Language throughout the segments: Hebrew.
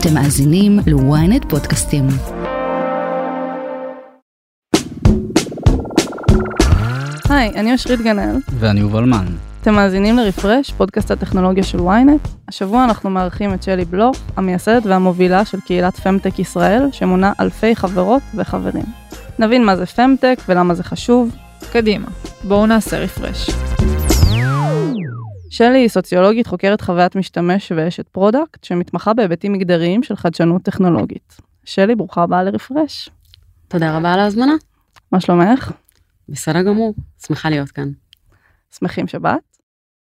אתם מאזינים ל-ynet פודקאסטים. היי, אני אושרית גנאל. ואני יובל מן. אתם מאזינים לרפרש, פודקאסט הטכנולוגיה של ynet. השבוע אנחנו מארחים את שלי בלוך, המייסדת והמובילה של קהילת פמטק ישראל, שמונה אלפי חברות וחברים. נבין מה זה פמטק ולמה זה חשוב. קדימה, בואו נעשה רפרש. שלי היא סוציולוגית חוקרת חוויית משתמש ואשת product, שמתמחה בהיבטים מגדריים של חדשנות טכנולוגית. שלי, ברוכה הבאה לרפרש. תודה רבה על ההזמנה. מה שלומך? בסדר גמור, שמחה להיות כאן. שמחים שבאת.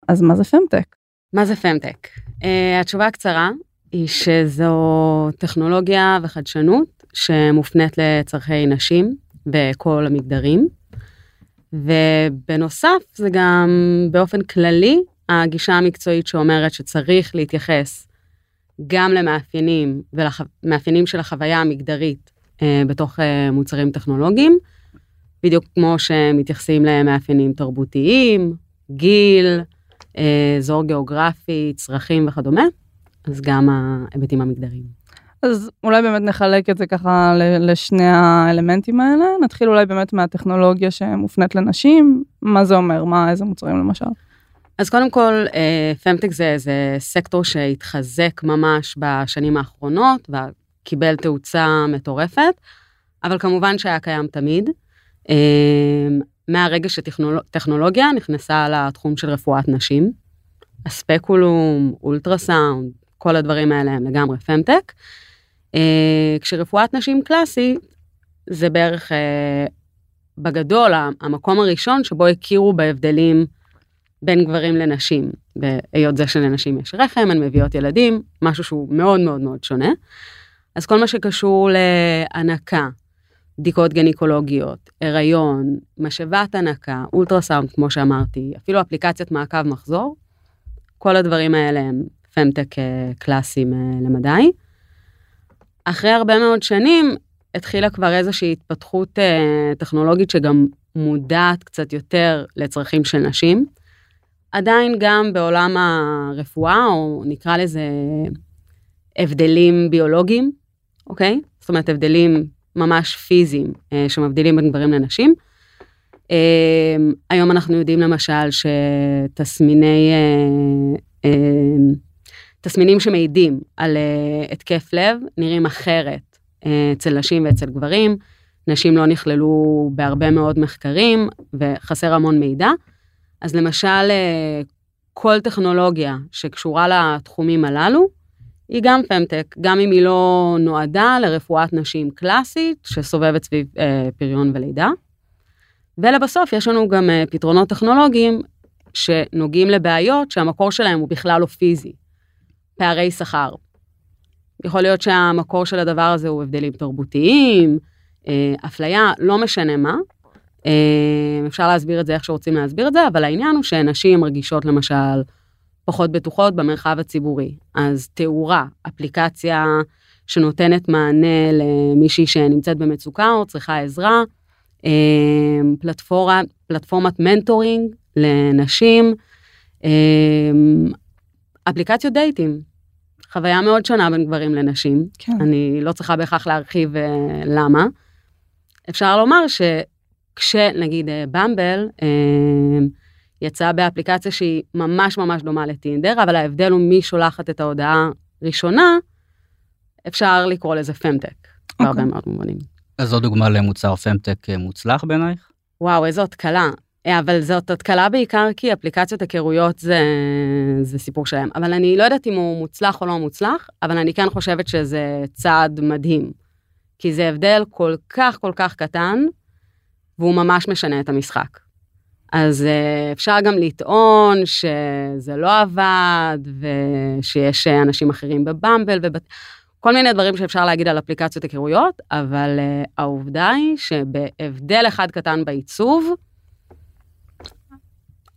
אז מה זה פמטק? מה זה פמטק? Uh, התשובה הקצרה היא שזו טכנולוגיה וחדשנות שמופנית לצורכי נשים בכל המגדרים. ובנוסף זה גם באופן כללי הגישה המקצועית שאומרת שצריך להתייחס גם למאפיינים ולמאפיינים של החוויה המגדרית אה, בתוך אה, מוצרים טכנולוגיים, בדיוק כמו שמתייחסים למאפיינים תרבותיים, גיל, אה, אזור גיאוגרפי, צרכים וכדומה, אז גם ההיבטים המגדריים. אז אולי באמת נחלק את זה ככה לשני האלמנטים האלה. נתחיל אולי באמת מהטכנולוגיה שמופנית לנשים, מה זה אומר, מה, איזה מוצרים למשל. אז קודם כל, פמטק זה, זה סקטור שהתחזק ממש בשנים האחרונות וקיבל תאוצה מטורפת, אבל כמובן שהיה קיים תמיד. מהרגע שטכנולוגיה נכנסה לתחום של רפואת נשים, הספקולום, אולטרסאונד, כל הדברים האלה הם לגמרי פמטק. כשרפואת נשים קלאסית זה בערך בגדול המקום הראשון שבו הכירו בהבדלים בין גברים לנשים, בהיות זה שלנשים יש רחם, הן מביאות ילדים, משהו שהוא מאוד מאוד מאוד שונה. אז כל מה שקשור להנקה, בדיקות גניקולוגיות, הריון, משאבת הנקה, אולטרסאונד, כמו שאמרתי, אפילו אפליקציית מעקב מחזור, כל הדברים האלה הם פמטק אה, קלאסיים אה, למדי. אחרי הרבה מאוד שנים התחילה כבר איזושהי התפתחות אה, טכנולוגית שגם מודעת קצת יותר לצרכים של נשים. עדיין גם בעולם הרפואה, או נקרא לזה הבדלים ביולוגיים, אוקיי? זאת אומרת, הבדלים ממש פיזיים אה, שמבדילים בין גברים לנשים. אה, היום אנחנו יודעים למשל שתסמיני, אה, אה, תסמינים שמעידים על אה, התקף לב נראים אחרת אה, אצל נשים ואצל גברים. נשים לא נכללו בהרבה מאוד מחקרים וחסר המון מידע. אז למשל, אה, כל טכנולוגיה שקשורה לתחומים הללו, היא גם פמטק, גם אם היא לא נועדה לרפואת נשים קלאסית, שסובבת סביב אה, פריון ולידה. ולבסוף יש לנו גם אה, פתרונות טכנולוגיים שנוגעים לבעיות שהמקור שלהם הוא בכלל לא פיזי. פערי שכר. יכול להיות שהמקור של הדבר הזה הוא הבדלים תרבותיים, אה, אפליה, לא משנה מה, אפשר להסביר את זה איך שרוצים להסביר את זה, אבל העניין הוא שנשים מרגישות למשל פחות בטוחות במרחב הציבורי. אז תאורה, אפליקציה שנותנת מענה למישהי שנמצאת במצוקה או צריכה עזרה, אה, פלטפורמה, פלטפורמת מנטורינג לנשים, אה, אפליקציות דייטים. חוויה מאוד שונה בין גברים לנשים. כן. אני לא צריכה בהכרח להרחיב למה. אפשר לומר ש... כשנגיד אה, במבל אה, יצאה באפליקציה שהיא ממש ממש דומה לטינדר, אבל ההבדל הוא מי שולחת את ההודעה ראשונה, אפשר לקרוא לזה פמטק, okay. בהרבה אוקיי. מאוד מובנים. אז זו דוגמה למוצר פמטק אה, מוצלח בעינייך? וואו, איזו התקלה. אבל זאת התקלה בעיקר כי אפליקציות היכרויות זה, זה סיפור שלהם. אבל אני לא יודעת אם הוא מוצלח או לא מוצלח, אבל אני כן חושבת שזה צעד מדהים. כי זה הבדל כל כך כל כך קטן, והוא ממש משנה את המשחק. אז uh, אפשר גם לטעון שזה לא עבד, ושיש אנשים אחרים בבמבל, וכל מיני דברים שאפשר להגיד על אפליקציות היכרויות, אבל uh, העובדה היא שבהבדל אחד קטן בעיצוב,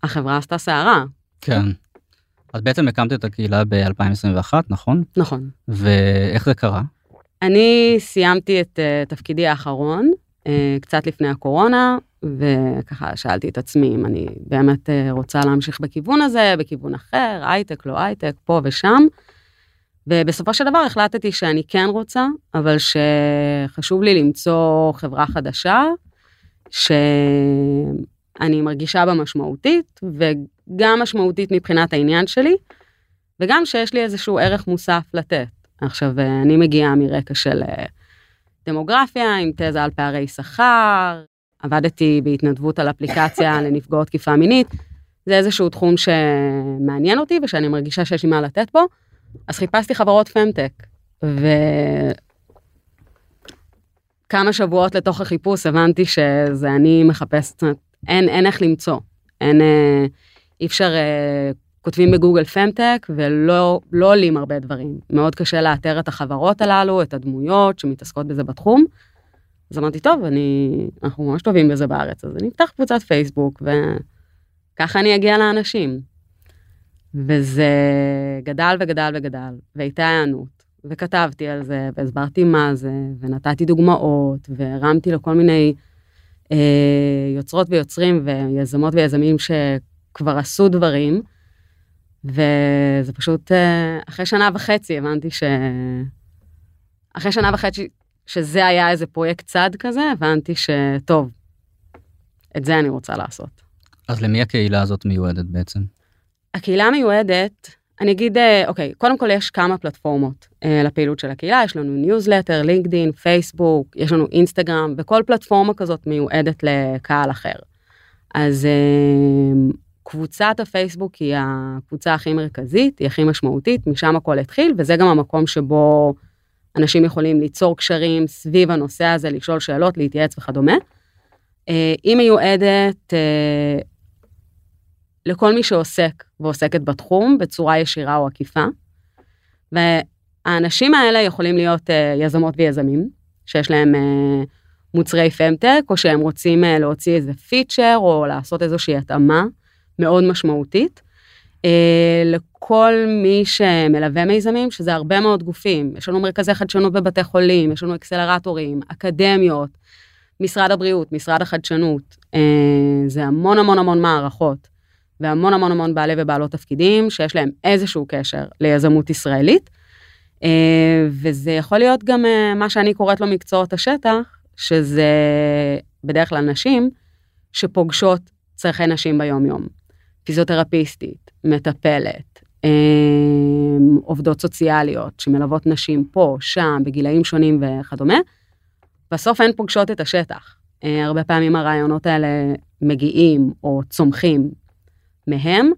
החברה עשתה סערה. כן. את בעצם הקמת את הקהילה ב-2021, נכון? נכון. ואיך זה קרה? אני סיימתי את uh, תפקידי האחרון, אה, קצת לפני הקורונה, וככה שאלתי את עצמי אם אני באמת אה, רוצה להמשיך בכיוון הזה, בכיוון אחר, הייטק, לא הייטק, פה ושם. ובסופו של דבר החלטתי שאני כן רוצה, אבל שחשוב לי למצוא חברה חדשה, שאני מרגישה בה משמעותית, וגם משמעותית מבחינת העניין שלי, וגם שיש לי איזשהו ערך מוסף לתת. עכשיו, אני מגיעה מרקע של אה, דמוגרפיה, עם תזה על פערי שכר, עבדתי בהתנדבות על אפליקציה לנפגעות תקיפה מינית. זה איזשהו תחום שמעניין אותי ושאני מרגישה שיש לי מה לתת בו, אז חיפשתי חברות פמטק. וכמה שבועות לתוך החיפוש הבנתי שזה אני מחפשת, אין, אין איך למצוא. אין, אה, אי אפשר, אה, כותבים בגוגל פמטק ולא לא עולים הרבה דברים. מאוד קשה לאתר את החברות הללו, את הדמויות שמתעסקות בזה בתחום. אז אמרתי, טוב, אני, אנחנו ממש טובים בזה בארץ, אז אני אפתח קבוצת פייסבוק וככה אני אגיע לאנשים. וזה גדל וגדל וגדל, והייתה היענות, וכתבתי על זה, והסברתי מה זה, ונתתי דוגמאות, והרמתי לכל מיני אה, יוצרות ויוצרים ויזמות ויזמים שכבר עשו דברים, וזה פשוט, אה, אחרי שנה וחצי הבנתי ש... אחרי שנה וחצי שזה היה איזה פרויקט צד כזה, הבנתי שטוב, את זה אני רוצה לעשות. אז למי הקהילה הזאת מיועדת בעצם? הקהילה מיועדת, אני אגיד, אה, אוקיי, קודם כל יש כמה פלטפורמות אה, לפעילות של הקהילה, יש לנו ניוזלטר, לינקדין, פייסבוק, יש לנו אינסטגרם, וכל פלטפורמה כזאת מיועדת לקהל אחר. אז אה, קבוצת הפייסבוק היא הקבוצה הכי מרכזית, היא הכי משמעותית, משם הכל התחיל, וזה גם המקום שבו אנשים יכולים ליצור קשרים סביב הנושא הזה, לשאול שאלות, להתייעץ וכדומה. אה, היא מיועדת אה, לכל מי שעוסק ועוסקת בתחום בצורה ישירה או עקיפה. והאנשים האלה יכולים להיות אה, יזמות ויזמים, שיש להם מוצרי פמטק, או שהם רוצים להוציא איזה פיצ'ר, או לעשות איזושהי התאמה מאוד משמעותית. אה, לכל מי שמלווה מיזמים, שזה הרבה מאוד גופים. יש לנו מרכזי חדשנות בבתי חולים, יש לנו אקסלרטורים, אקדמיות, משרד הבריאות, משרד החדשנות. אה, זה המון המון המון מערכות, והמון המון המון בעלי ובעלות תפקידים, שיש להם איזשהו קשר ליזמות ישראלית. אה, וזה יכול להיות גם מה שאני קוראת לו מקצועות השטח, שזה בדרך כלל נשים שפוגשות צרכי נשים ביום-יום. פיזיותרפיסטית, מטפלת, אמ, עובדות סוציאליות שמלוות נשים פה, שם, בגילאים שונים וכדומה, בסוף הן פוגשות את השטח. אה, הרבה פעמים הרעיונות האלה מגיעים או צומחים מהם,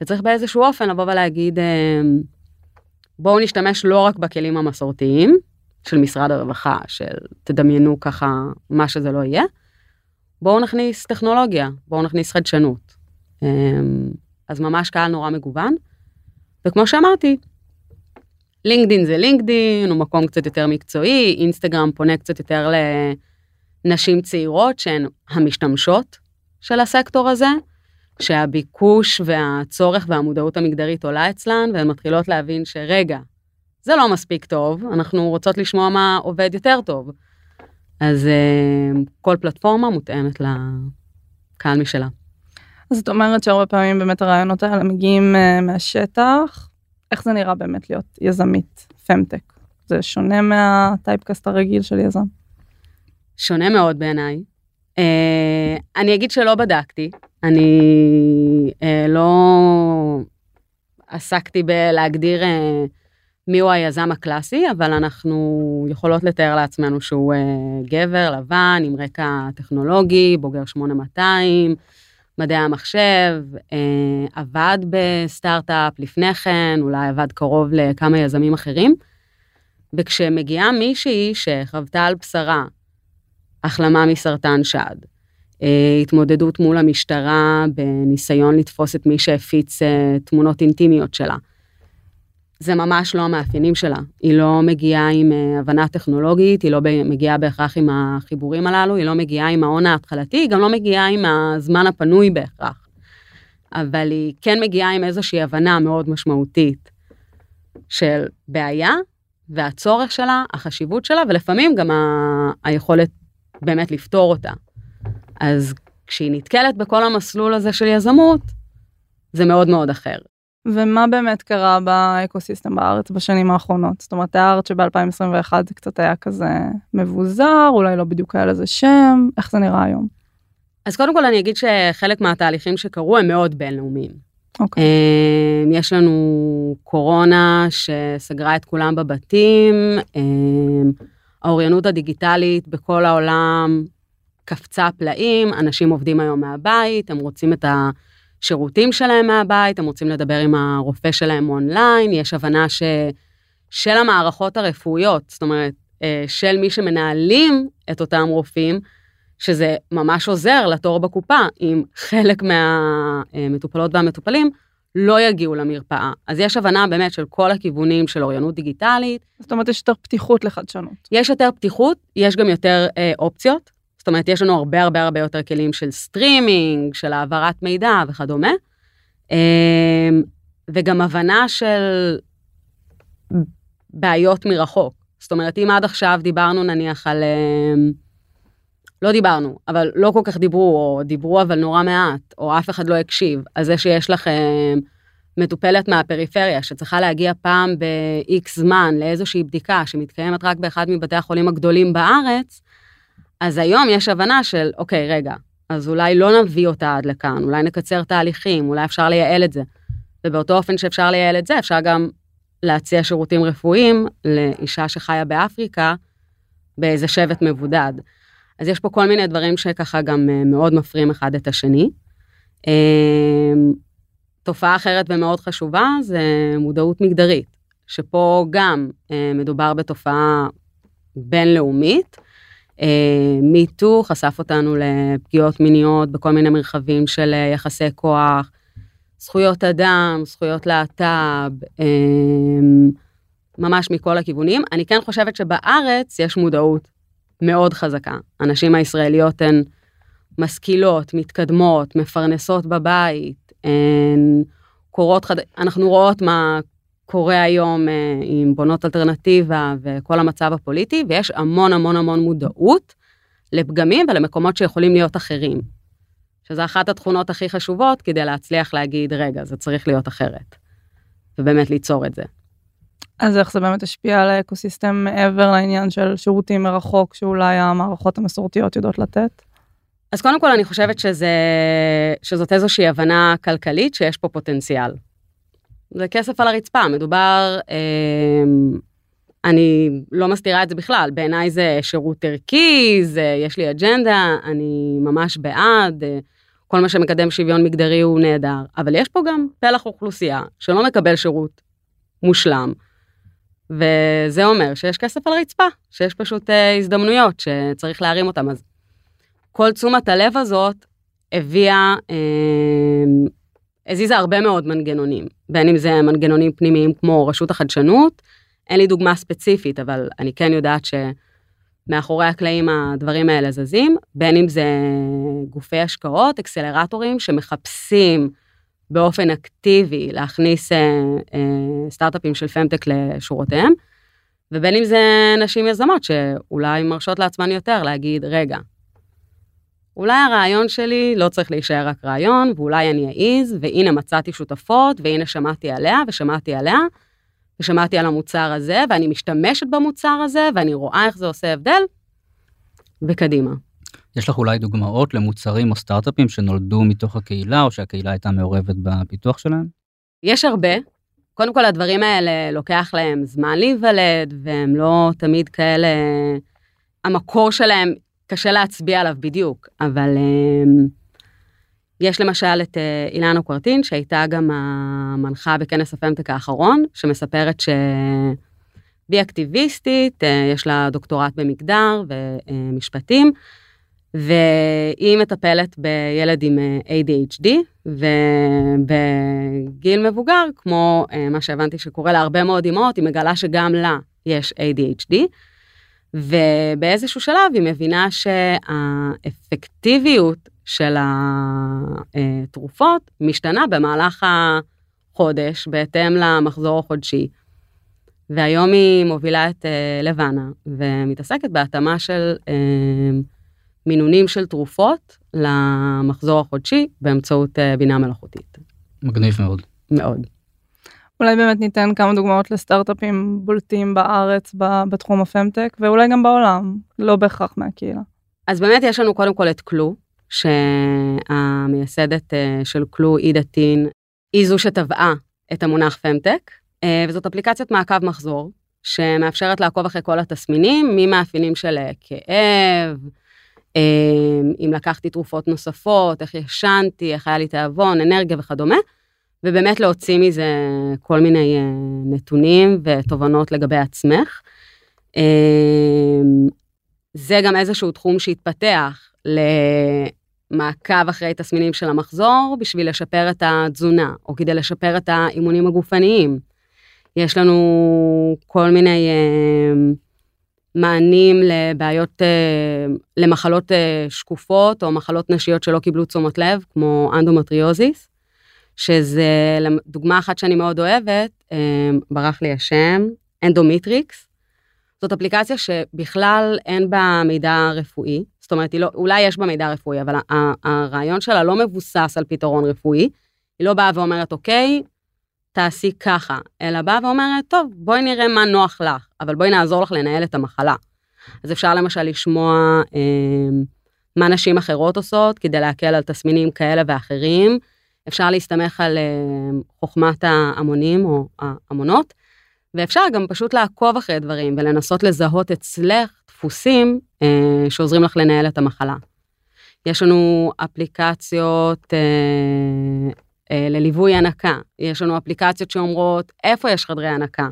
וצריך באיזשהו אופן לבוא ולהגיד, אמ, בואו נשתמש לא רק בכלים המסורתיים של משרד הרווחה, של תדמיינו ככה מה שזה לא יהיה, בואו נכניס טכנולוגיה, בואו נכניס חדשנות. אמ, אז ממש קהל נורא מגוון. וכמו שאמרתי, לינקדין זה לינקדין, הוא מקום קצת יותר מקצועי, אינסטגרם פונה קצת יותר לנשים צעירות שהן המשתמשות של הסקטור הזה, שהביקוש והצורך והמודעות המגדרית עולה אצלן, והן מתחילות להבין שרגע, זה לא מספיק טוב, אנחנו רוצות לשמוע מה עובד יותר טוב. אז uh, כל פלטפורמה מותאמת לקהל משלה. אז את אומרת שהרבה פעמים באמת הרעיונות האלה מגיעים uh, מהשטח. איך זה נראה באמת להיות יזמית פמטק? זה שונה מהטייפקאסט הרגיל של יזם? שונה מאוד בעיניי. Uh, אני אגיד שלא בדקתי, אני uh, לא עסקתי בלהגדיר uh, מיהו היזם הקלאסי, אבל אנחנו יכולות לתאר לעצמנו שהוא uh, גבר לבן עם רקע טכנולוגי, בוגר 8200, מדעי המחשב, אה, עבד בסטארט-אפ לפני כן, אולי עבד קרוב לכמה יזמים אחרים. וכשמגיעה מישהי שחוותה על בשרה החלמה מסרטן שד, אה, התמודדות מול המשטרה בניסיון לתפוס את מי שהפיץ אה, תמונות אינטימיות שלה, זה ממש לא המאפיינים שלה. היא לא מגיעה עם אה, הבנה טכנולוגית, היא לא מגיעה בהכרח עם החיבורים הללו, היא לא מגיעה עם ההון ההתחלתי, היא גם לא מגיעה עם הזמן הפנוי בהכרח. אבל היא כן מגיעה עם איזושהי הבנה מאוד משמעותית של בעיה והצורך שלה, החשיבות שלה, ולפעמים גם ה... היכולת באמת לפתור אותה. אז כשהיא נתקלת בכל המסלול הזה של יזמות, זה מאוד מאוד אחר. ומה באמת קרה באקוסיסטם בארץ בשנים האחרונות? זאת אומרת, תיארת שב-2021 זה קצת היה כזה מבוזר, אולי לא בדיוק היה לזה שם, איך זה נראה היום? אז קודם כל אני אגיד שחלק מהתהליכים שקרו הם מאוד בינלאומיים. אוקיי. אמ, יש לנו קורונה שסגרה את כולם בבתים, אמ, האוריינות הדיגיטלית בכל העולם קפצה פלאים, אנשים עובדים היום מהבית, הם רוצים את השירותים שלהם מהבית, הם רוצים לדבר עם הרופא שלהם אונליין, יש הבנה ש... של המערכות הרפואיות, זאת אומרת, אה, של מי שמנהלים את אותם רופאים, שזה ממש עוזר לתור בקופה, אם חלק מהמטופלות והמטופלים לא יגיעו למרפאה. אז יש הבנה באמת של כל הכיוונים של אוריינות דיגיטלית. זאת אומרת, יש יותר פתיחות לחדשנות. יש יותר פתיחות, יש גם יותר אה, אופציות. זאת אומרת, יש לנו הרבה הרבה הרבה יותר כלים של סטרימינג, של העברת מידע וכדומה. אה, וגם הבנה של בעיות מרחוק. זאת אומרת, אם עד עכשיו דיברנו נניח על... אה, לא דיברנו, אבל לא כל כך דיברו, או דיברו אבל נורא מעט, או אף אחד לא הקשיב, על זה שיש לכם מטופלת מהפריפריה שצריכה להגיע פעם ב-X זמן לאיזושהי בדיקה שמתקיימת רק באחד מבתי החולים הגדולים בארץ, אז היום יש הבנה של, אוקיי, רגע, אז אולי לא נביא אותה עד לכאן, אולי נקצר תהליכים, אולי אפשר לייעל את זה. ובאותו אופן שאפשר לייעל את זה, אפשר גם להציע שירותים רפואיים לאישה שחיה באפריקה באיזה שבט מבודד. אז יש פה כל מיני דברים שככה גם אה, מאוד מפרים אחד את השני. אמ, תופעה אחרת ומאוד חשובה זה מודעות מגדרית, שפה גם אה, מדובר בתופעה בינלאומית. מיטו אה, חשף אותנו לפגיעות מיניות בכל מיני מרחבים של יחסי כוח, זכויות אדם, זכויות להט"ב, אמ, ממש מכל הכיוונים. אני כן חושבת שבארץ יש מודעות מאוד חזקה. הנשים הישראליות הן משכילות, מתקדמות, מפרנסות בבית, הן קורות חד... אנחנו רואות מה קורה היום אה, עם בונות אלטרנטיבה וכל המצב הפוליטי, ויש המון המון המון מודעות לפגמים ולמקומות שיכולים להיות אחרים. שזה אחת התכונות הכי חשובות כדי להצליח להגיד, רגע, זה צריך להיות אחרת. ובאמת ליצור את זה. אז איך זה באמת השפיע על האקוסיסטם מעבר לעניין של שירותים מרחוק שאולי המערכות המסורתיות יודעות לתת? אז קודם כל אני חושבת שזה, שזאת איזושהי הבנה כלכלית שיש פה פוטנציאל. זה כסף על הרצפה, מדובר, אה, אני לא מסתירה את זה בכלל, בעיניי זה שירות ערכי, זה, יש לי אג'נדה, אני ממש בעד, אה, כל מה שמקדם שוויון מגדרי הוא נהדר, אבל יש פה גם פלח אוכלוסייה שלא מקבל שירות מושלם. וזה אומר שיש כסף על רצפה, שיש פשוט אה, הזדמנויות שצריך להרים אותם. אז כל תשומת הלב הזאת הביאה, אה, הזיזה הרבה מאוד מנגנונים, בין אם זה מנגנונים פנימיים כמו רשות החדשנות, אין לי דוגמה ספציפית, אבל אני כן יודעת שמאחורי הקלעים הדברים האלה זזים, בין אם זה גופי השקעות, אקסלרטורים שמחפשים באופן אקטיבי להכניס אה, אה, סטארט-אפים של פמטק לשורותיהם, ובין אם זה נשים יזמות שאולי מרשות לעצמן יותר להגיד, רגע, אולי הרעיון שלי לא צריך להישאר רק רעיון, ואולי אני אעז, והנה מצאתי שותפות, והנה שמעתי עליה ושמעתי עליה, ושמעתי על המוצר הזה, ואני משתמשת במוצר הזה, ואני רואה איך זה עושה הבדל, וקדימה. יש לך אולי דוגמאות למוצרים או סטארט-אפים שנולדו מתוך הקהילה, או שהקהילה הייתה מעורבת בפיתוח שלהם? יש הרבה. קודם כל, הדברים האלה לוקח להם זמן להיוולד, והם לא תמיד כאלה... המקור שלהם, קשה להצביע עליו בדיוק, אבל um, יש למשל את uh, אילנה קורטין, שהייתה גם המנחה בכנס הפמטק האחרון, שמספרת ש... והיא אקטיביסטית, uh, יש לה דוקטורט במגדר ומשפטים, uh, והיא מטפלת בילד עם אה, ADHD, ובגיל מבוגר, כמו אה, מה שהבנתי שקורה להרבה מאוד אמהות, היא מגלה שגם לה יש ADHD, ובאיזשהו שלב היא מבינה שהאפקטיביות של התרופות משתנה במהלך החודש, בהתאם למחזור החודשי. והיום היא מובילה את אה, לבנה, ומתעסקת בהתאמה של מינונים של תרופות למחזור החודשי באמצעות אה, בינה מלאכותית. מגניב מאוד. מאוד. אולי באמת ניתן כמה דוגמאות לסטארט-אפים בולטים בארץ בתחום הפמטק, ואולי גם בעולם, לא בהכרח מהקהילה. אז באמת יש לנו קודם כל את קלו, שהמייסדת אה, של קלו, עידה טין, היא זו שטבעה את המונח פמטק, אה, וזאת אפליקציית מעקב מחזור, שמאפשרת לעקוב אחרי כל התסמינים, ממאפיינים של אה, כאב, אם לקחתי תרופות נוספות, איך ישנתי, איך היה לי תיאבון, אנרגיה וכדומה, ובאמת להוציא מזה כל מיני נתונים ותובנות לגבי עצמך. זה גם איזשהו תחום שהתפתח למעקב אחרי תסמינים של המחזור בשביל לשפר את התזונה, או כדי לשפר את האימונים הגופניים. יש לנו כל מיני אה, מענים לבעיות, אה, למחלות אה, שקופות, או מחלות נשיות שלא קיבלו תשומת לב, כמו אנדומטריוזיס, שזה דוגמה אחת שאני מאוד אוהבת, אה, ברח לי השם, אנדומיטריקס. זאת אפליקציה שבכלל אין בה מידע רפואי, זאת אומרת, לא, אולי יש בה מידע רפואי, אבל הרעיון שלה לא מבוסס על פתרון רפואי. היא לא באה ואומרת, אוקיי, תעשי ככה, אלא באה ואומרת, טוב, בואי נראה מה נוח לך, אבל בואי נעזור לך לנהל את המחלה. אז אפשר למשל לשמוע אה, מה נשים אחרות עושות כדי להקל על תסמינים כאלה ואחרים. אפשר להסתמך על אה, חוכמת ההמונים או ההמונות, ואפשר גם פשוט לעקוב אחרי דברים ולנסות לזהות אצלך דפוסים אה, שעוזרים לך לנהל את המחלה. יש לנו אפליקציות אה, אה, לליווי הנקה, יש לנו אפליקציות שאומרות איפה יש חדרי הנקה,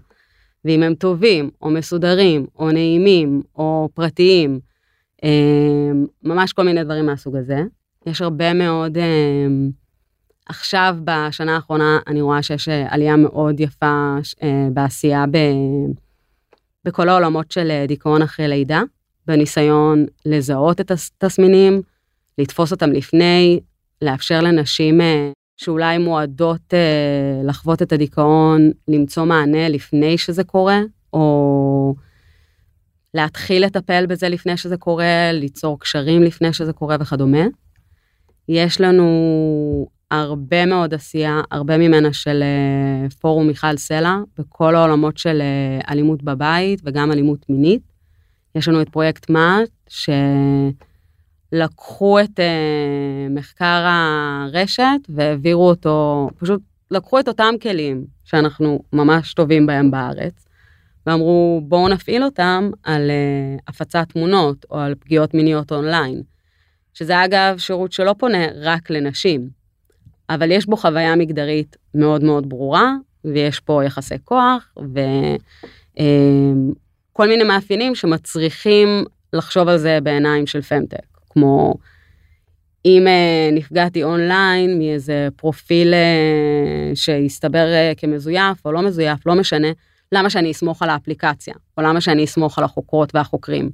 ואם הם טובים, או מסודרים, או נעימים, או פרטיים, אה, ממש כל מיני דברים מהסוג הזה. יש הרבה מאוד... אה, עכשיו, בשנה האחרונה, אני רואה שיש אה, עלייה מאוד יפה אה, בעשייה ב... בכל העולמות של אה, דיכאון אחרי לידה, בניסיון לזהות את התסמינים, לתפוס אותם לפני, לאפשר לנשים שאולי מועדות לחוות את הדיכאון, למצוא מענה לפני שזה קורה, או להתחיל לטפל בזה לפני שזה קורה, ליצור קשרים לפני שזה קורה וכדומה. יש לנו הרבה מאוד עשייה, הרבה ממנה של אה, פורום מיכל סלע, בכל העולמות של אה, אלימות בבית וגם אלימות מינית. יש לנו את פרויקט מה"ט, שלקחו את אה, מחקר הרשת והעבירו אותו, פשוט לקחו את אותם כלים שאנחנו ממש טובים בהם בארץ, ואמרו בואו נפעיל אותם על הפצת תמונות או על פגיעות מיניות אונליין. שזה אגב שירות שלא פונה רק לנשים, אבל יש בו חוויה מגדרית מאוד מאוד ברורה, ויש פה יחסי כוח, וכל אמ, מיני מאפיינים שמצריכים לחשוב על זה בעיניים של פמטק, כמו אם אה, נפגעתי אונליין מאיזה פרופיל אה, שהסתבר אה, כמזויף או לא מזויף, לא משנה, למה שאני אסמוך על האפליקציה, או למה שאני אסמוך על החוקרות והחוקרים.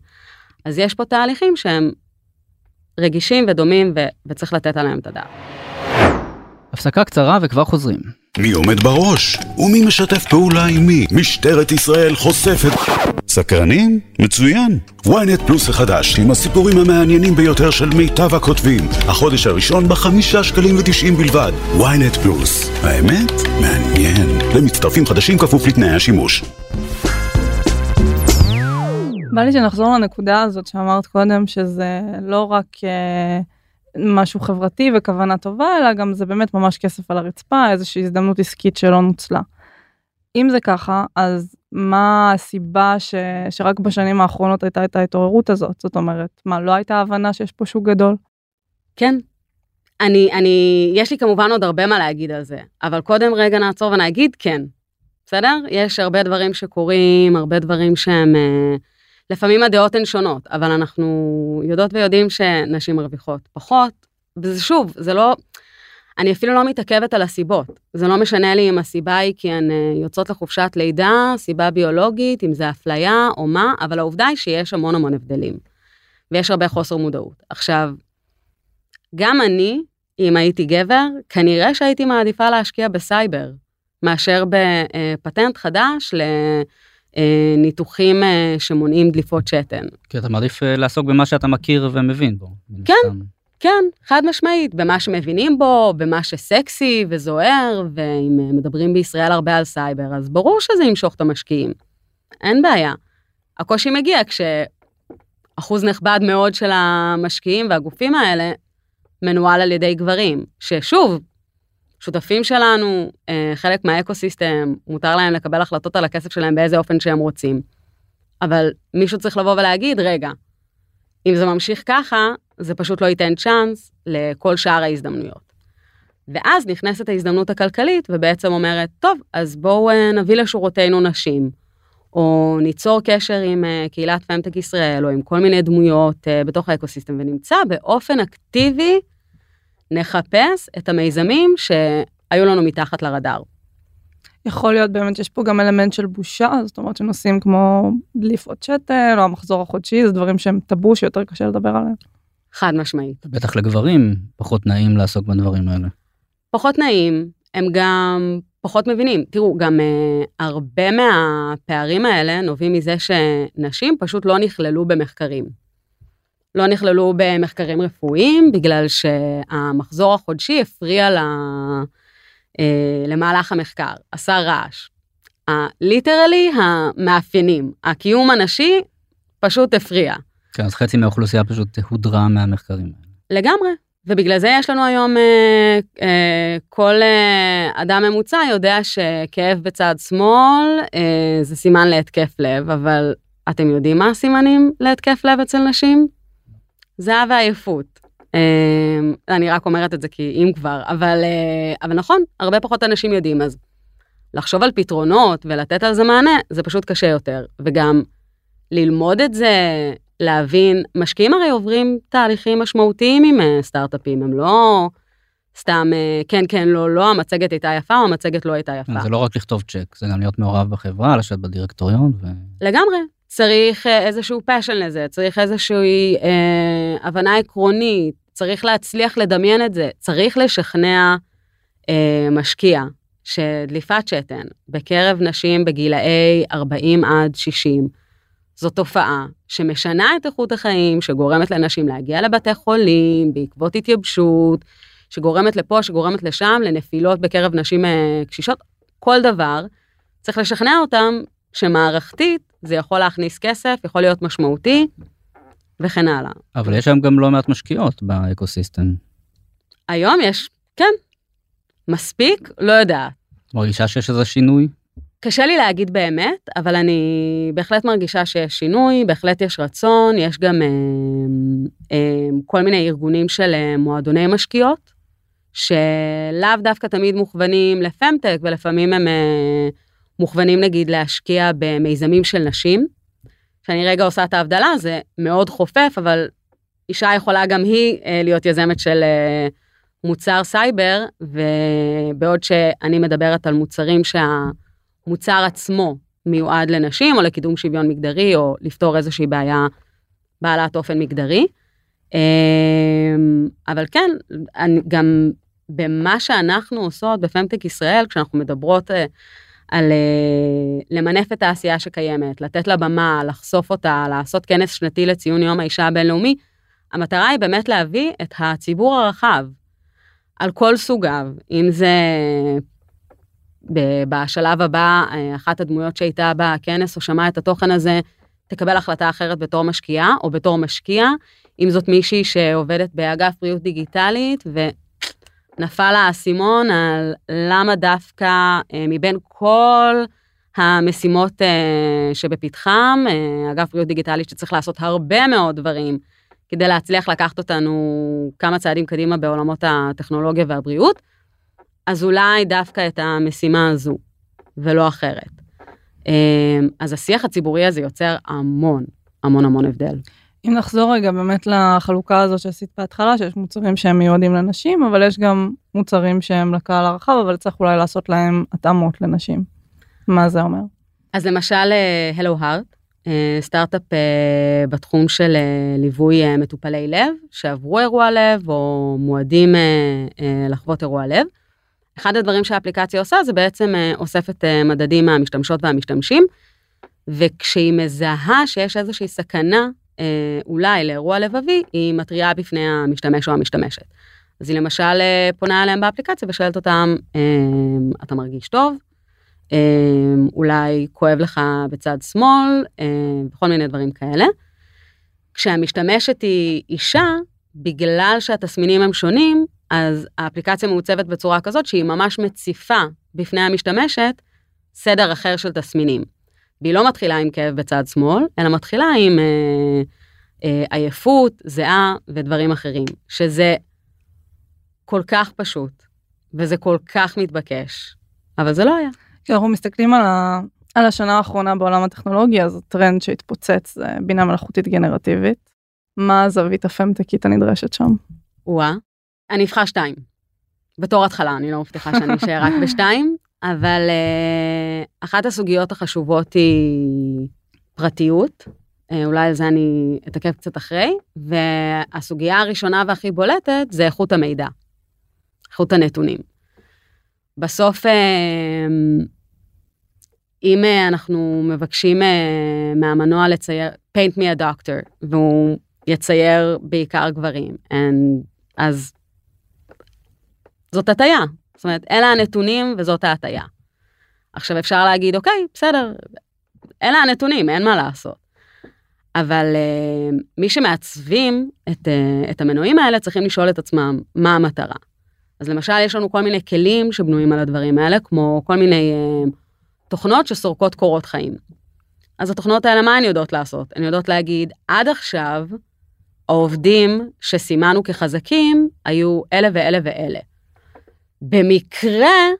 אז יש פה תהליכים שהם רגישים ודומים ו- וצריך לתת עליהם את הדעת. הפסקה קצרה וכבר חוזרים. מי עומד בראש? ומי משתף פעולה עם מי? משטרת ישראל חושפת... סקרנים? מצוין. ynet פלוס החדש, עם הסיפורים המעניינים ביותר של מיטב הכותבים. החודש הראשון בחמישה שקלים ותשעים בלבד. ynet פלוס. האמת? מעניין. למצטרפים חדשים כפוף לתנאי השימוש. בא לי שנחזור לנקודה הזאת שאמרת קודם, שזה לא רק... Uh... משהו חברתי וכוונה טובה, אלא גם זה באמת ממש כסף על הרצפה, איזושהי הזדמנות עסקית שלא נוצלה. אם זה ככה, אז מה הסיבה ש... שרק בשנים האחרונות הייתה את ההתעוררות הזאת? זאת אומרת, מה, לא הייתה הבנה שיש פה שוק גדול? כן. אני, אני, יש לי כמובן עוד הרבה מה להגיד על זה, אבל קודם רגע נעצור ונגיד כן. בסדר? יש הרבה דברים שקורים, הרבה דברים שהם... אה, לפעמים הדעות הן שונות, אבל אנחנו יודעות ויודעים שנשים מרוויחות פחות, וזה שוב, זה לא, אני אפילו לא מתעכבת על הסיבות. זה לא משנה לי אם הסיבה היא כי הן אה, יוצאות לחופשת לידה, סיבה ביולוגית, אם זה אפליה או מה, אבל העובדה היא שיש המון המון הבדלים. ויש הרבה חוסר מודעות. עכשיו, גם אני, אם הייתי גבר, כנראה שהייתי מעדיפה להשקיע בסייבר, מאשר בפטנט חדש ל... אה, ניתוחים אה, שמונעים דליפות שתן. כי אתה מעדיף אה, לעסוק במה שאתה מכיר ומבין בו. כן, כן, חד משמעית, במה שמבינים בו, במה שסקסי וזוהר, ואם מדברים בישראל הרבה על סייבר, אז ברור שזה ימשוך את המשקיעים. אין בעיה. הקושי מגיע כשאחוז נכבד מאוד של המשקיעים והגופים האלה מנוהל על ידי גברים, ששוב, שותפים שלנו, אה, חלק מהאקוסיסטם, מותר להם לקבל החלטות על הכסף שלהם באיזה אופן שהם רוצים. אבל מישהו צריך לבוא ולהגיד, רגע, אם זה ממשיך ככה, זה פשוט לא ייתן צ'אנס לכל שאר ההזדמנויות. ואז נכנסת ההזדמנות הכלכלית ובעצם אומרת, טוב, אז בואו אה, נביא לשורותינו נשים, או ניצור קשר עם אה, קהילת פמטק ישראל, או עם כל מיני דמויות בתוך האקוסיסטם, ונמצא באופן אקטיבי, נחפש את המיזמים שהיו לנו מתחת לרדאר. יכול להיות באמת שיש פה גם אלמנט של בושה, זאת אומרת שנושאים כמו דליפות שתל או המחזור החודשי, זה דברים שהם טאבו שיותר קשה לדבר עליהם. חד משמעית. בטח לגברים פחות נעים לעסוק בדברים האלה. פחות נעים, הם גם פחות מבינים. תראו, גם uh, הרבה מהפערים האלה נובעים מזה שנשים פשוט לא נכללו במחקרים. לא נכללו במחקרים רפואיים, בגלל שהמחזור החודשי הפריע uh, למהלך המחקר, עשה רעש. ליטרלי המאפיינים, הקיום הנשי פשוט הפריע. כן, אז חצי מהאוכלוסייה פשוט הודרה מהמחקרים. לגמרי. ובגלל זה יש לנו היום, אה, אה, כל אה, אדם ממוצע יודע שכאב בצד שמאל אה, זה סימן להתקף לב, אבל אתם יודעים מה הסימנים להתקף לב אצל נשים? זהה ועייפות. אה, אני רק אומרת את זה כי אם כבר, אבל, אה, אבל נכון, הרבה פחות אנשים יודעים, אז לחשוב על פתרונות ולתת על זה מענה, זה פשוט קשה יותר. וגם ללמוד את זה, להבין, משקיעים הרי עוברים תהליכים משמעותיים עם אה, סטארט-אפים, הם לא סתם אה, כן, כן, לא, לא, המצגת הייתה יפה או המצגת לא הייתה יפה. זה לא רק לכתוב צ'ק, זה גם להיות מעורב בחברה, לשבת בדירקטוריון. ו... לגמרי. צריך אה, איזשהו passion לזה, צריך איזושהי אה, הבנה עקרונית, צריך להצליח לדמיין את זה, צריך לשכנע אה, משקיע שדליפת שתן בקרב נשים בגילאי 40 עד 60, זו תופעה שמשנה את איכות החיים, שגורמת לנשים להגיע לבתי חולים בעקבות התייבשות, שגורמת לפה, שגורמת לשם, לנפילות בקרב נשים אה, קשישות, כל דבר, צריך לשכנע אותם שמערכתית זה יכול להכניס כסף, יכול להיות משמעותי, וכן הלאה. אבל יש שם גם לא מעט משקיעות באקוסיסטם. היום יש, כן. מספיק? לא יודעת. מרגישה שיש איזה שינוי? קשה לי להגיד באמת, אבל אני בהחלט מרגישה שיש שינוי, בהחלט יש רצון, יש גם אה, אה, כל מיני ארגונים של אה, מועדוני משקיעות, שלאו דווקא תמיד מוכוונים לפמטק, ולפעמים הם אה, מוכוונים נגיד להשקיע במיזמים של נשים. כשאני רגע עושה את ההבדלה, זה מאוד חופף, אבל אישה יכולה גם היא אה, להיות יזמת של אה, מוצר סייבר, ובעוד שאני מדברת על מוצרים שה... המוצר עצמו מיועד לנשים, או לקידום שוויון מגדרי, או לפתור איזושהי בעיה בעלת אופן מגדרי. אמ, אבל כן, גם במה שאנחנו עושות בפמטק ישראל, כשאנחנו מדברות אה, על אה, למנף את העשייה שקיימת, לתת לה במה, לחשוף אותה, לעשות כנס שנתי לציון יום האישה הבינלאומי, המטרה היא באמת להביא את הציבור הרחב, על כל סוגיו, אם זה בשלב הבא, אה, אחת הדמויות שהייתה בכנס או שמעה את התוכן הזה, תקבל החלטה אחרת בתור משקיעה או בתור משקיע, אם זאת מישהי שעובדת באגף בריאות דיגיטלית ונפל לה האסימון על למה דווקא אה, מבין כל המשימות אה, שבפתחם, אגף בריאות דיגיטלית שצריך לעשות הרבה מאוד דברים כדי להצליח לקחת אותנו כמה צעדים קדימה בעולמות הטכנולוגיה והבריאות, אז אולי דווקא את המשימה הזו, ולא אחרת. אמ, אז השיח הציבורי הזה יוצר המון, המון המון הבדל. אם נחזור רגע באמת לחלוקה הזאת שעשית בהתחלה, שיש מוצרים שהם מיועדים לנשים, אבל יש גם מוצרים שהם לקהל הרחב, אבל צריך אולי לעשות להם התאמות לנשים. מה זה אומר? אז למשל, אה, הארט, אה, סטארט-אפ אה, בתחום של ליווי מטופלי לב, שעברו אירוע לב או מועדים לחוות אירוע לב. אחד הדברים שהאפליקציה עושה זה בעצם אוספת מדדים מהמשתמשות והמשתמשים, וכשהיא מזהה שיש איזושהי סכנה אולי לאירוע לבבי, היא מתריעה בפני המשתמש או המשתמשת. אז היא למשל אה, פונה אליהם באפליקציה ושואלת אותם, אה, אתה מרגיש טוב? אה, אולי כואב לך בצד שמאל, אה, וכל מיני דברים כאלה. כשהמשתמשת היא אישה, בגלל שהתסמינים הם שונים, אז האפליקציה מעוצבת בצורה כזאת שהיא ממש מציפה בפני המשתמשת סדר אחר של תסמינים. והיא לא מתחילה עם כאב בצד שמאל, אלא מתחילה עם אה, אה, עייפות, זיעה ודברים אחרים, שזה כל כך פשוט, וזה כל כך מתבקש, אבל זה לא היה. כשאנחנו מסתכלים על, ה... על השנה האחרונה בעולם הטכנולוגי, אז הטרנד שהתפוצץ זה בינה מלאכותית גנרטיבית. מה הזווית הפמטקית הנדרשת שם? וואה, אני אבחר שתיים. בתור התחלה, אני לא מבטיחה שאני אשאר רק בשתיים, אבל uh, אחת הסוגיות החשובות היא פרטיות. Uh, אולי על זה אני אתעכב קצת אחרי, והסוגיה הראשונה והכי בולטת זה איכות המידע, איכות הנתונים. בסוף, uh, אם אנחנו מבקשים מהמנוע לצייר, paint me a doctor, והוא יצייר בעיקר גברים, and, אז זאת הטיה. זאת אומרת, אלה הנתונים וזאת ההטיה. עכשיו אפשר להגיד, אוקיי, בסדר, אלה הנתונים, אין מה לעשות. אבל uh, מי שמעצבים את, uh, את המנועים האלה צריכים לשאול את עצמם מה המטרה. אז למשל, יש לנו כל מיני כלים שבנויים על הדברים האלה, כמו כל מיני uh, תוכנות שסורקות קורות חיים. אז התוכנות האלה, מה הן יודעות לעשות? הן יודעות להגיד, עד עכשיו, העובדים שסימנו כחזקים היו אלה ואלה ואלה. במקרה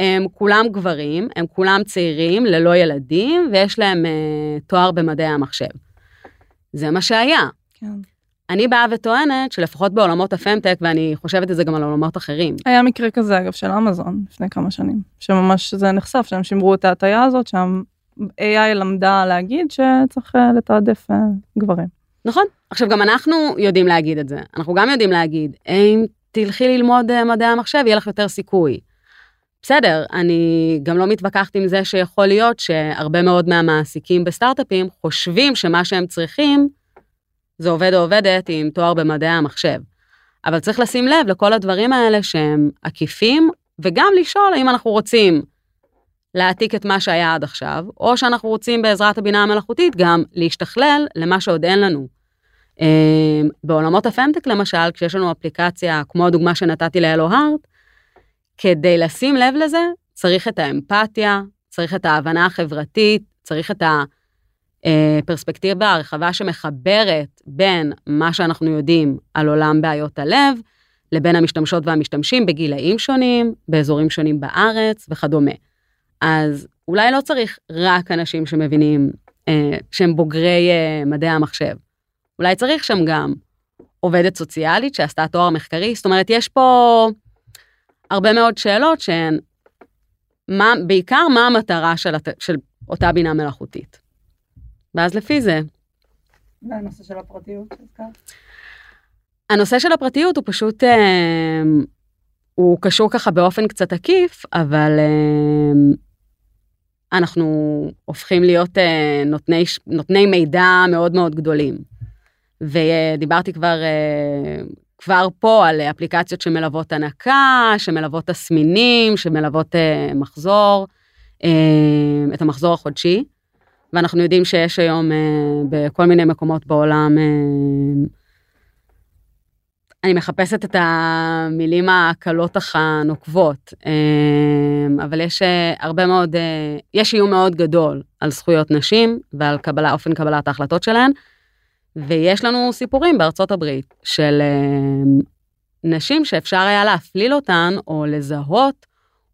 הם כולם גברים, הם כולם צעירים, ללא ילדים, ויש להם uh, תואר במדעי המחשב. זה מה שהיה. כן. אני באה וטוענת שלפחות בעולמות הפמטק, ואני חושבת את זה גם על עולמות אחרים, היה מקרה כזה אגב של אמזון לפני כמה שנים, שממש זה נחשף שהם שימרו את ההטייה הזאת, שם AI למדה להגיד שצריך אה, לתעדף אה, גברים. נכון. עכשיו, גם אנחנו יודעים להגיד את זה. אנחנו גם יודעים להגיד, אם תלכי ללמוד אה, מדעי המחשב, יהיה לך יותר סיכוי. בסדר, אני גם לא מתווכחת עם זה שיכול להיות שהרבה מאוד מהמעסיקים בסטארט-אפים חושבים שמה שהם צריכים זה עובד או עובדת עם תואר במדעי המחשב. אבל צריך לשים לב לכל הדברים האלה שהם עקיפים, וגם לשאול האם אנחנו רוצים להעתיק את מה שהיה עד עכשיו, או שאנחנו רוצים בעזרת הבינה המלאכותית גם להשתכלל למה שעוד אין לנו. אמ, בעולמות הפמטק למשל, כשיש לנו אפליקציה כמו הדוגמה שנתתי לאלו הארט, כדי לשים לב לזה, צריך את האמפתיה, צריך את ההבנה החברתית, צריך את הפרספקטיבה הרחבה שמחברת בין מה שאנחנו יודעים על עולם בעיות הלב, לבין המשתמשות והמשתמשים בגילאים שונים, באזורים שונים בארץ וכדומה. אז אולי לא צריך רק אנשים שמבינים אה, שהם בוגרי אה, מדעי המחשב. אולי צריך שם גם עובדת סוציאלית שעשתה תואר מחקרי, זאת אומרת, יש פה הרבה מאוד שאלות שהן, מה, בעיקר מה המטרה של, הת, של אותה בינה מלאכותית. ואז לפי זה. והנושא של הפרטיות הנושא של הפרטיות הוא פשוט, אה, הוא קשור ככה באופן קצת עקיף, אבל אה, אנחנו הופכים להיות אה, נותני, נותני מידע מאוד מאוד גדולים. ודיברתי כבר, אה, כבר פה על אפליקציות שמלוות הנקה, שמלוות תסמינים, שמלוות אה, מחזור, אה, את המחזור החודשי. ואנחנו יודעים שיש היום בכל מיני מקומות בעולם, אני מחפשת את המילים הקלות אך הנוקבות, אבל יש הרבה מאוד, יש איום מאוד גדול על זכויות נשים ועל קבלה, אופן קבלת ההחלטות שלהן. ויש לנו סיפורים בארצות הברית של uh, נשים שאפשר היה להפליל אותן או לזהות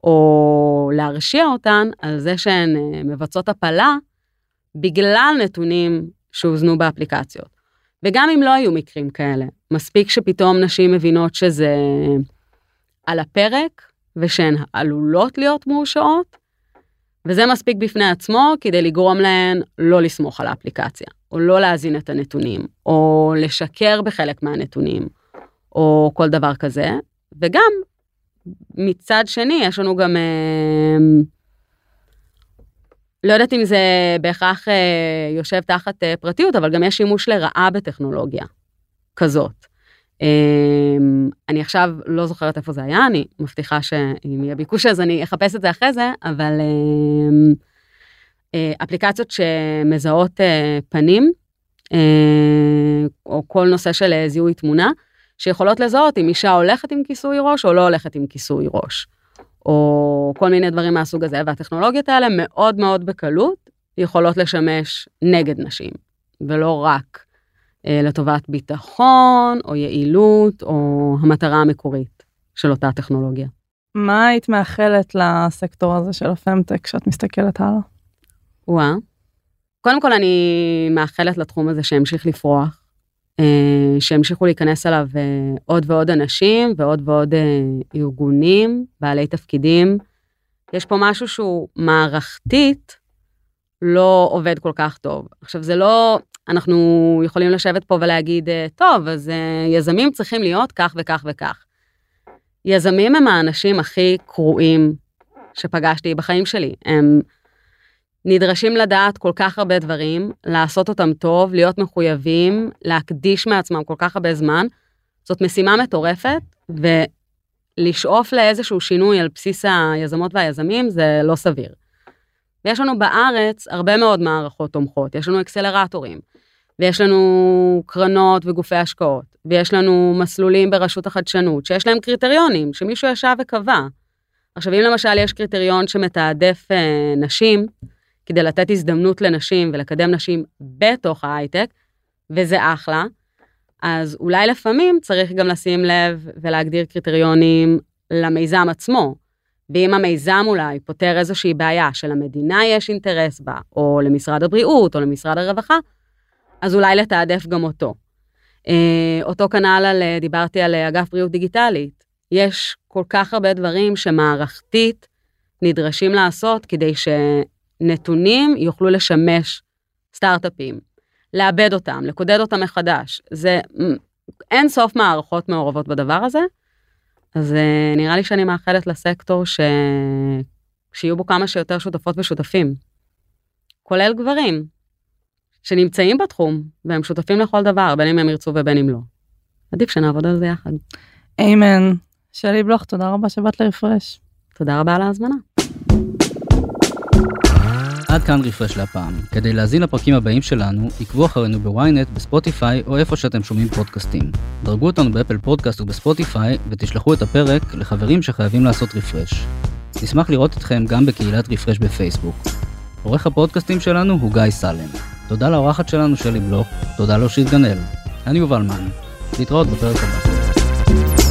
או להרשיע אותן על זה שהן uh, מבצעות הפלה בגלל נתונים שהוזנו באפליקציות. וגם אם לא היו מקרים כאלה, מספיק שפתאום נשים מבינות שזה על הפרק ושהן עלולות להיות מורשעות, וזה מספיק בפני עצמו כדי לגרום להן לא לסמוך על האפליקציה. או לא להזין את הנתונים, או לשקר בחלק מהנתונים, או כל דבר כזה. וגם, מצד שני, יש לנו גם אה, לא יודעת אם זה בהכרח אה, יושב תחת אה, פרטיות, אבל גם יש שימוש לרעה בטכנולוגיה כזאת. אה, אני עכשיו לא זוכרת איפה זה היה, אני מבטיחה שאם יהיה ביקוש אז אני אחפש את זה אחרי זה, אבל אה, אה, אפליקציות שמזהות אה, פנים, אה, או כל נושא של זיהוי תמונה, שיכולות לזהות אם אישה הולכת עם כיסוי ראש או לא הולכת עם כיסוי ראש. או כל מיני דברים מהסוג הזה, והטכנולוגיות האלה מאוד מאוד בקלות יכולות לשמש נגד נשים, ולא רק לטובת ביטחון או יעילות או המטרה המקורית של אותה טכנולוגיה. מה היית מאחלת לסקטור הזה של הפמטק כשאת מסתכלת הלאה? וואה. קודם כל אני מאחלת לתחום הזה שימשיך לפרוח, אה, שימשיכו להיכנס אליו אה, עוד ועוד אנשים ועוד ועוד אה, ארגונים, בעלי תפקידים. יש פה משהו שהוא מערכתית לא עובד כל כך טוב. עכשיו זה לא, אנחנו יכולים לשבת פה ולהגיד, טוב, אז יזמים צריכים להיות כך וכך וכך. יזמים הם האנשים הכי קרועים שפגשתי בחיים שלי. הם נדרשים לדעת כל כך הרבה דברים, לעשות אותם טוב, להיות מחויבים, להקדיש מעצמם כל כך הרבה זמן. זאת משימה מטורפת, ולשאוף לאיזשהו שינוי על בסיס היזמות והיזמים זה לא סביר. ויש לנו בארץ הרבה מאוד מערכות תומכות, יש לנו אקסלרטורים, ויש לנו קרנות וגופי השקעות, ויש לנו מסלולים ברשות החדשנות, שיש להם קריטריונים שמישהו ישב וקבע. עכשיו, אם למשל יש קריטריון שמתעדף אה, נשים, כדי לתת הזדמנות לנשים ולקדם נשים בתוך ההייטק, וזה אחלה. אז אולי לפעמים צריך גם לשים לב ולהגדיר קריטריונים למיזם עצמו. ואם המיזם אולי פותר איזושהי בעיה שלמדינה יש אינטרס בה, או למשרד הבריאות, או למשרד הרווחה, אז אולי לתעדף גם אותו. אה, אותו כנ"ל על, אה, דיברתי על אה, אגף בריאות דיגיטלית. יש כל כך הרבה דברים שמערכתית נדרשים לעשות כדי ש... נתונים יוכלו לשמש סטארט-אפים, לעבד אותם, לקודד אותם מחדש. זה אין סוף מערכות מעורבות בדבר הזה, אז uh, נראה לי שאני מאחלת לסקטור ש... שיהיו בו כמה שיותר שותפות ושותפים, כולל גברים, שנמצאים בתחום, והם שותפים לכל דבר, בין אם הם ירצו ובין אם לא. עדיף שנעבוד על זה יחד. אמן. שלי בלוך, תודה רבה שבאת לרפרש. תודה רבה על ההזמנה. עד כאן רפרש להפעם. כדי להאזין לפרקים הבאים שלנו, עקבו אחרינו בוויינט, בספוטיפיי או איפה שאתם שומעים פודקאסטים. דרגו אותנו באפל פודקאסט ובספוטיפיי ותשלחו את הפרק לחברים שחייבים לעשות refresh. נשמח לראות אתכם גם בקהילת רפרש בפייסבוק. עורך הפודקאסטים שלנו הוא גיא סלם. תודה לאורחת שלנו שלי בלוק, תודה לאושית גנאל. אני יובל מן. להתראות בפרק הבא.